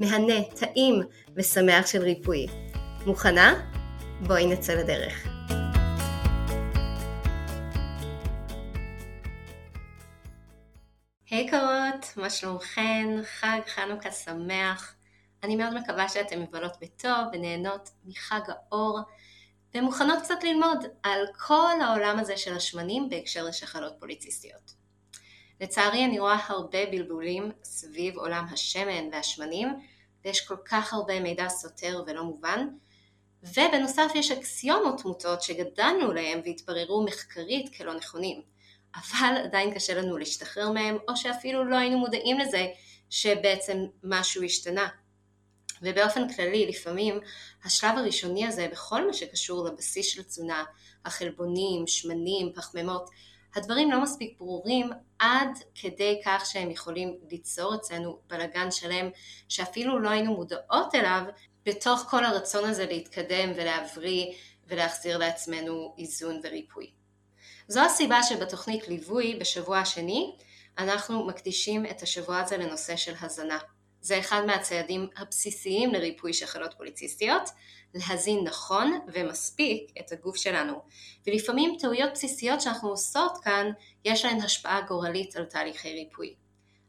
מהנה, טעים ושמח של ריפוי. מוכנה? בואי נצא לדרך. היי hey, קרות, מה שלומכן? חג חנוכה שמח. אני מאוד מקווה שאתן מבלות בטוב ונהנות מחג האור ומוכנות קצת ללמוד על כל העולם הזה של השמנים בהקשר לשחלות פוליציסטיות. לצערי אני רואה הרבה בלבולים סביב עולם השמן והשמנים, ויש כל כך הרבה מידע סותר ולא מובן, ובנוסף יש אקסיומות מוטות שגדלנו להם והתבררו מחקרית כלא נכונים, אבל עדיין קשה לנו להשתחרר מהם, או שאפילו לא היינו מודעים לזה שבעצם משהו השתנה. ובאופן כללי לפעמים השלב הראשוני הזה בכל מה שקשור לבסיס של תזונה, החלבונים, שמנים, פחמימות, הדברים לא מספיק ברורים עד כדי כך שהם יכולים ליצור אצלנו בלגן שלם שאפילו לא היינו מודעות אליו בתוך כל הרצון הזה להתקדם ולהבריא ולהחזיר לעצמנו איזון וריפוי. זו הסיבה שבתוכנית ליווי בשבוע השני אנחנו מקדישים את השבוע הזה לנושא של הזנה. זה אחד מהצעדים הבסיסיים לריפוי שחלות פוליציסטיות, להזין נכון ומספיק את הגוף שלנו. ולפעמים טעויות בסיסיות שאנחנו עושות כאן, יש להן השפעה גורלית על תהליכי ריפוי.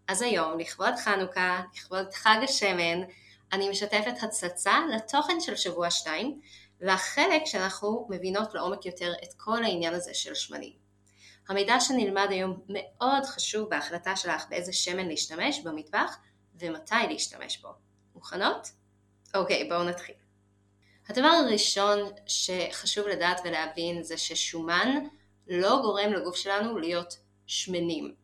אז היום, לכבוד חנוכה, לכבוד חג השמן, אני משתפת הצצה לתוכן של שבוע 2, לחלק שאנחנו מבינות לעומק יותר את כל העניין הזה של שמנים. המידע שנלמד היום מאוד חשוב בהחלטה שלך באיזה שמן להשתמש במטבח ומתי להשתמש בו. מוכנות? אוקיי, בואו נתחיל. הדבר הראשון שחשוב לדעת ולהבין זה ששומן לא גורם לגוף שלנו להיות שמנים.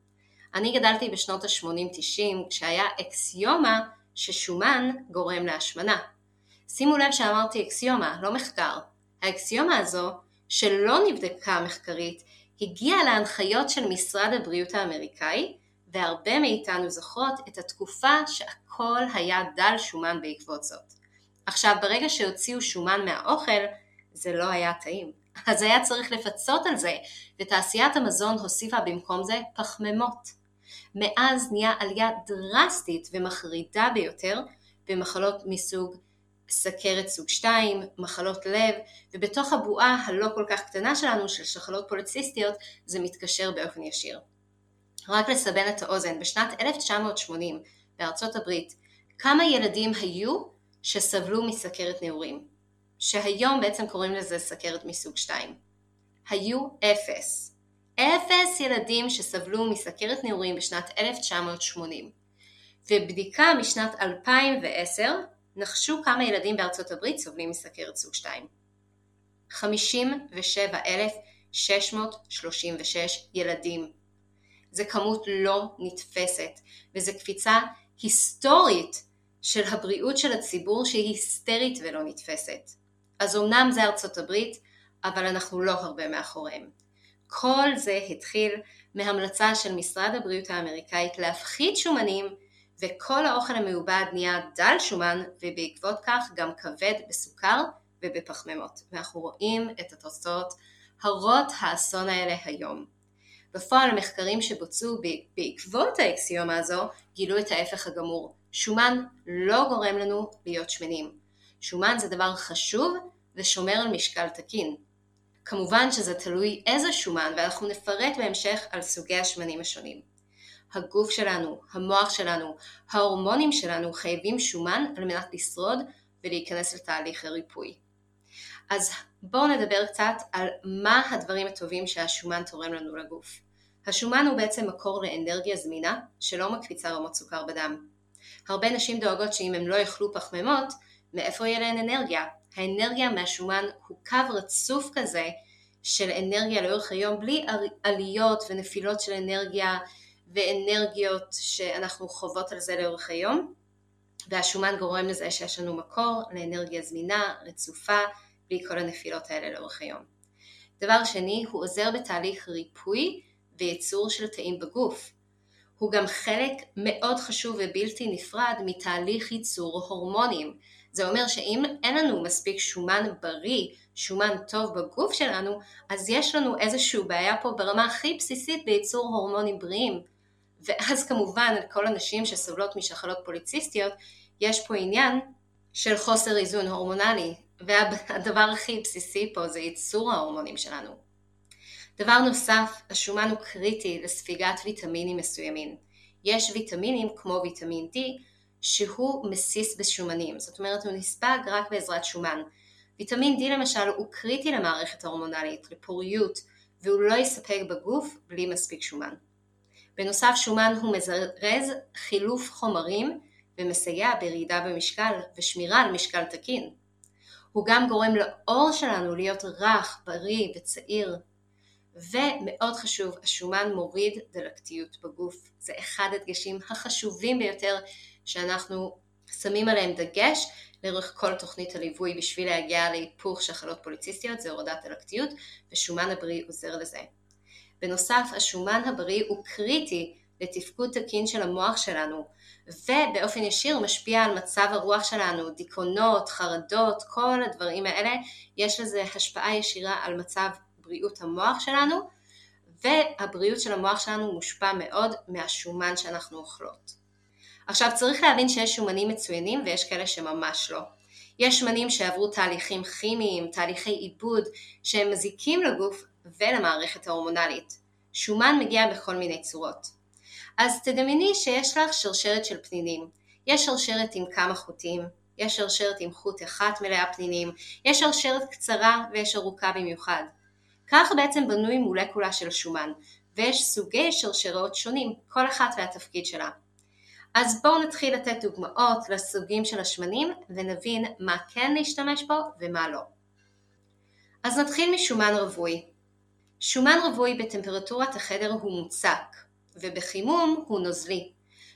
אני גדלתי בשנות ה-80-90 כשהיה אקסיומה ששומן גורם להשמנה. שימו לב שאמרתי אקסיומה, לא מחקר. האקסיומה הזו, שלא נבדקה מחקרית, הגיעה להנחיות של משרד הבריאות האמריקאי, והרבה מאיתנו זוכרות את התקופה שהכל היה דל שומן בעקבות זאת. עכשיו, ברגע שהוציאו שומן מהאוכל, זה לא היה טעים. אז היה צריך לפצות על זה, ותעשיית המזון הוסיפה במקום זה פחמימות. מאז נהיה עלייה דרסטית ומחרידה ביותר במחלות מסוג סכרת סוג 2, מחלות לב, ובתוך הבועה הלא כל כך קטנה שלנו של שחלות פוליציסטיות זה מתקשר באופן ישיר. רק לסבן את האוזן, בשנת 1980 בארצות הברית, כמה ילדים היו שסבלו מסכרת נעורים, שהיום בעצם קוראים לזה סכרת מסוג 2. היו אפס. אפס ילדים שסבלו מסכרת נעורים בשנת 1980. ובדיקה משנת 2010 נחשו כמה ילדים בארצות הברית סובלים מסכרת סוג 2. 57,636 ילדים. זה כמות לא נתפסת, וזו קפיצה היסטורית של הבריאות של הציבור שהיא היסטרית ולא נתפסת. אז אמנם זה ארצות הברית, אבל אנחנו לא הרבה מאחוריהם. כל זה התחיל מהמלצה של משרד הבריאות האמריקאית להפחית שומנים וכל האוכל המעובד נהיה דל שומן ובעקבות כך גם כבד בסוכר ובפחמימות. ואנחנו רואים את התוצאות הרות האסון האלה היום. בפועל המחקרים שבוצעו בעקבות האקסיומה הזו גילו את ההפך הגמור. שומן לא גורם לנו להיות שמנים. שומן זה דבר חשוב ושומר על משקל תקין. כמובן שזה תלוי איזה שומן ואנחנו נפרט בהמשך על סוגי השמנים השונים. הגוף שלנו, המוח שלנו, ההורמונים שלנו חייבים שומן על מנת לשרוד ולהיכנס לתהליך הריפוי. אז בואו נדבר קצת על מה הדברים הטובים שהשומן תורם לנו לגוף. השומן הוא בעצם מקור לאנרגיה זמינה שלא מקפיצה רמות סוכר בדם. הרבה נשים דואגות שאם הם לא יאכלו פחמימות, מאיפה יהיה להן אנרגיה? האנרגיה מהשומן הוא קו רצוף כזה של אנרגיה לאורך היום בלי עליות ונפילות של אנרגיה ואנרגיות שאנחנו חוות על זה לאורך היום והשומן גורם לזה שיש לנו מקור לאנרגיה זמינה, רצופה, בלי כל הנפילות האלה לאורך היום. דבר שני, הוא עוזר בתהליך ריפוי וייצור של תאים בגוף. הוא גם חלק מאוד חשוב ובלתי נפרד מתהליך ייצור הורמונים. זה אומר שאם אין לנו מספיק שומן בריא, שומן טוב בגוף שלנו, אז יש לנו איזושהי בעיה פה ברמה הכי בסיסית בייצור הורמונים בריאים. ואז כמובן כל הנשים שסובלות משחלות פוליציסטיות, יש פה עניין של חוסר איזון הורמונלי, והדבר הכי בסיסי פה זה ייצור ההורמונים שלנו. דבר נוסף, השומן הוא קריטי לספיגת ויטמינים מסוימים. יש ויטמינים כמו ויטמין D שהוא מסיס בשומנים, זאת אומרת הוא נספג רק בעזרת שומן. ויטמין D למשל הוא קריטי למערכת ההורמונלית, לפוריות, והוא לא יספק בגוף בלי מספיק שומן. בנוסף שומן הוא מזרז חילוף חומרים ומסייע בירידה במשקל ושמירה על משקל תקין. הוא גם גורם לעור שלנו להיות רך, בריא וצעיר. ומאוד חשוב, השומן מוריד דלקתיות בגוף. זה אחד הדגשים החשובים ביותר שאנחנו שמים עליהם דגש לאורך כל תוכנית הליווי בשביל להגיע להיפוך שחלות פוליציסטיות, זה הורדת דלקתיות, ושומן הבריא עוזר לזה. בנוסף, השומן הבריא הוא קריטי לתפקוד תקין של המוח שלנו, ובאופן ישיר משפיע על מצב הרוח שלנו, דיכאונות, חרדות, כל הדברים האלה, יש לזה השפעה ישירה על מצב בריאות המוח שלנו, והבריאות של המוח שלנו מושפע מאוד מהשומן שאנחנו אוכלות. עכשיו צריך להבין שיש שומנים מצוינים ויש כאלה שממש לא. יש שמנים שעברו תהליכים כימיים, תהליכי עיבוד, שהם מזיקים לגוף ולמערכת ההורמונלית. שומן מגיע בכל מיני צורות. אז תדמייני שיש לך שרשרת של פנינים. יש שרשרת עם כמה חוטים, יש שרשרת עם חוט אחת מלאה פנינים, יש שרשרת קצרה ויש ארוכה במיוחד. כך בעצם בנוי מולקולה של שומן, ויש סוגי שרשרות שונים, כל אחת והתפקיד שלה. אז בואו נתחיל לתת דוגמאות לסוגים של השמנים ונבין מה כן להשתמש בו ומה לא. אז נתחיל משומן רווי. שומן רווי בטמפרטורת החדר הוא מוצק, ובחימום הוא נוזלי.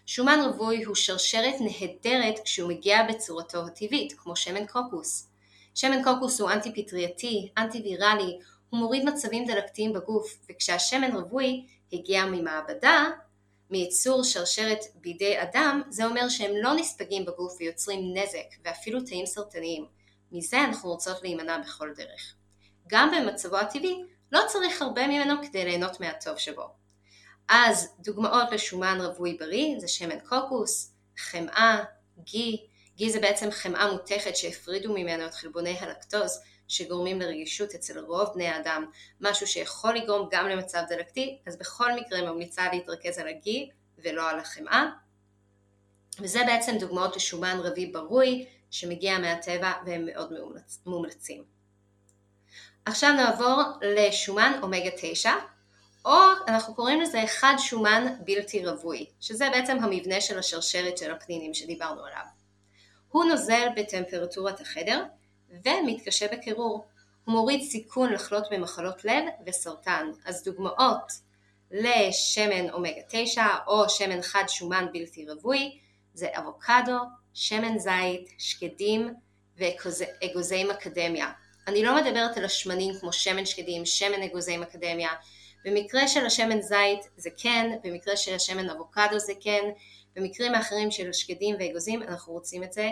שומן רווי הוא שרשרת נהדרת כשהוא מגיע בצורתו הטבעית, כמו שמן קוקוס. שמן קוקוס הוא אנטי פטרייתי, אנטי ויראלי, הוא מוריד מצבים דלקתיים בגוף, וכשהשמן רווי הגיע ממעבדה, מייצור שרשרת בידי אדם, זה אומר שהם לא נספגים בגוף ויוצרים נזק, ואפילו תאים סרטניים. מזה אנחנו רוצות להימנע בכל דרך. גם במצבו הטבעי, לא צריך הרבה ממנו כדי ליהנות מהטוב שבו. אז דוגמאות לשומן רווי בריא זה שמן קוקוס, חמאה, גי, גי זה בעצם חמאה מותכת שהפרידו ממנו את חלבוני הלקטוז שגורמים לרגישות אצל רוב בני האדם, משהו שיכול לגרום גם למצב דלקתי, אז בכל מקרה ממליצה להתרכז על הגי ולא על החמאה. וזה בעצם דוגמאות לשומן רבי ברוי שמגיע מהטבע והם מאוד מומלצים. עכשיו נעבור לשומן אומגה 9, או אנחנו קוראים לזה חד שומן בלתי רווי, שזה בעצם המבנה של השרשרת של הפנינים שדיברנו עליו. הוא נוזל בטמפרטורת החדר ומתקשה בקירור. הוא מוריד סיכון לחלות במחלות לב וסרטן. אז דוגמאות לשמן אומגה 9 או שמן חד שומן בלתי רווי זה אבוקדו, שמן זית, שקדים ואגוזי מקדמיה. אני לא מדברת על השמנים כמו שמן שקדים, שמן אגוזי מקדמיה. במקרה של השמן זית זה כן, במקרה של השמן אבוקדו זה כן, במקרים האחרים של שקדים ואגוזים אנחנו רוצים את זה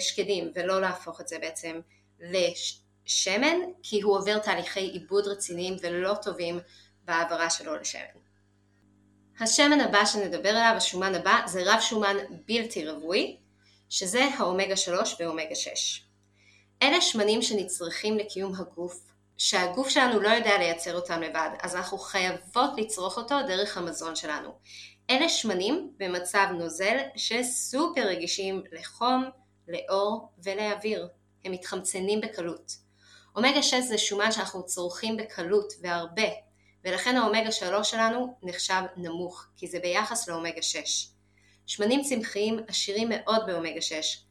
שקדים ולא להפוך את זה בעצם לשמן כי הוא עובר תהליכי עיבוד רציניים ולא טובים בהעברה שלו לשמן. השמן הבא שנדבר עליו, השומן הבא, זה רב שומן בלתי רווי, שזה האומגה 3 ואומגה 6. אלה שמנים שנצרכים לקיום הגוף, שהגוף שלנו לא יודע לייצר אותם לבד, אז אנחנו חייבות לצרוך אותו דרך המזון שלנו. אלה שמנים במצב נוזל שסופר רגישים לחום, לאור ולאוויר. הם מתחמצנים בקלות. אומגה 6 זה שומן שאנחנו צורכים בקלות והרבה, ולכן האומגה 3 שלנו נחשב נמוך, כי זה ביחס לאומגה 6. שמנים צמחיים עשירים מאוד באומגה 6,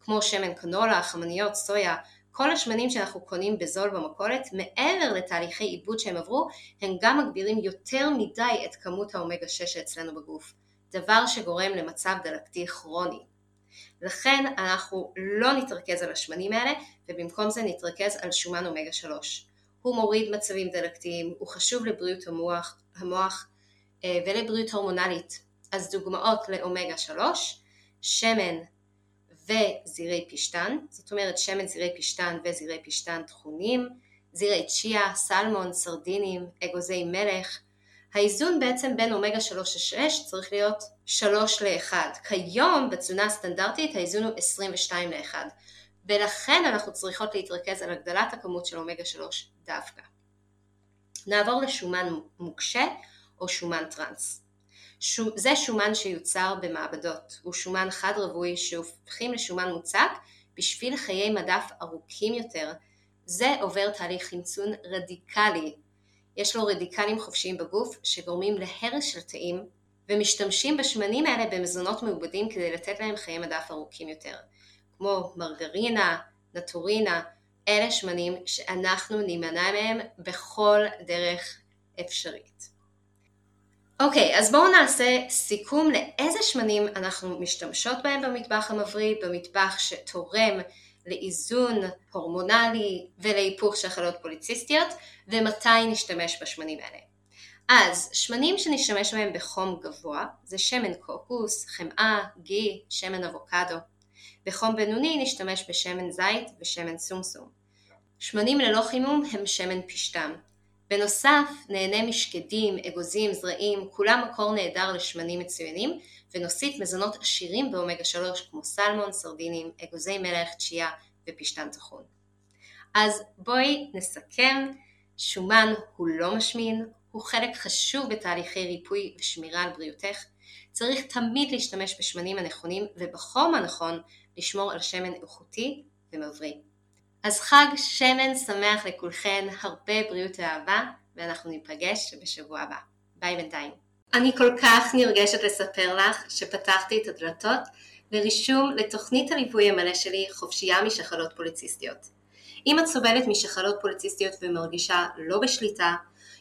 כמו שמן קנולה, חמניות, סויה, כל השמנים שאנחנו קונים בזול במכולת, מעבר לתהליכי עיבוד שהם עברו, הם גם מגבירים יותר מדי את כמות האומגה 6 שאצלנו בגוף, דבר שגורם למצב דלקתי כרוני. לכן אנחנו לא נתרכז על השמנים האלה, ובמקום זה נתרכז על שומן אומגה 3. הוא מוריד מצבים דלקתיים, הוא חשוב לבריאות המוח, המוח אה, ולבריאות הורמונלית. אז דוגמאות לאומגה 3, שמן וזירי פשטן, זאת אומרת שמן זירי פשטן וזירי פשטן טחונים, זירי צ'יה, סלמון, סרדינים, אגוזי מלך. האיזון בעצם בין אומגה 3 ל-6 צריך להיות 3 ל-1. כיום בתזונה הסטנדרטית האיזון הוא 22 ל-1. ולכן אנחנו צריכות להתרכז על הגדלת הכמות של אומגה 3 דווקא. נעבור לשומן מוקשה או שומן טראנס. זה שומן שיוצר במעבדות, הוא שומן חד רווי שהופכים לשומן מוצק בשביל חיי מדף ארוכים יותר. זה עובר תהליך חמצון רדיקלי. יש לו רדיקלים חופשיים בגוף שגורמים להרס של תאים ומשתמשים בשמנים האלה במזונות מעובדים כדי לתת להם חיי מדף ארוכים יותר. כמו מרגרינה, נטורינה, אלה שמנים שאנחנו נימנע מהם בכל דרך אפשרית. אוקיי, okay, אז בואו נעשה סיכום לאיזה שמנים אנחנו משתמשות בהם במטבח המבריא, במטבח שתורם לאיזון הורמונלי ולהיפוך של חלות פוליציסטיות, ומתי נשתמש בשמנים האלה. אז שמנים שנשתמש בהם בחום גבוה זה שמן קוקוס, חמאה, גי, שמן אבוקדו. בחום בינוני נשתמש בשמן זית ושמן סומסום. שמנים ללא חימום הם שמן פשטן. בנוסף, נהנה משקדים, אגוזים, זרעים, כולם מקור נהדר לשמנים מצוינים, ונוסיף מזונות עשירים באומגה 3 כמו סלמון, סרדינים, אגוזי מלך, צ'יה ופשטן טחון. אז בואי נסכם, שומן הוא לא משמין, הוא חלק חשוב בתהליכי ריפוי ושמירה על בריאותך. צריך תמיד להשתמש בשמנים הנכונים ובחום הנכון לשמור על שמן איכותי ומבריא. אז חג שמן שמח לכולכן, הרבה בריאות ואהבה, ואנחנו ניפגש בשבוע הבא. ביי בינתיים. אני כל כך נרגשת לספר לך שפתחתי את הדלתות לרישום לתוכנית הליווי המלא שלי חופשייה משחלות פוליציסטיות. אם את סובלת משחלות פוליציסטיות ומרגישה לא בשליטה,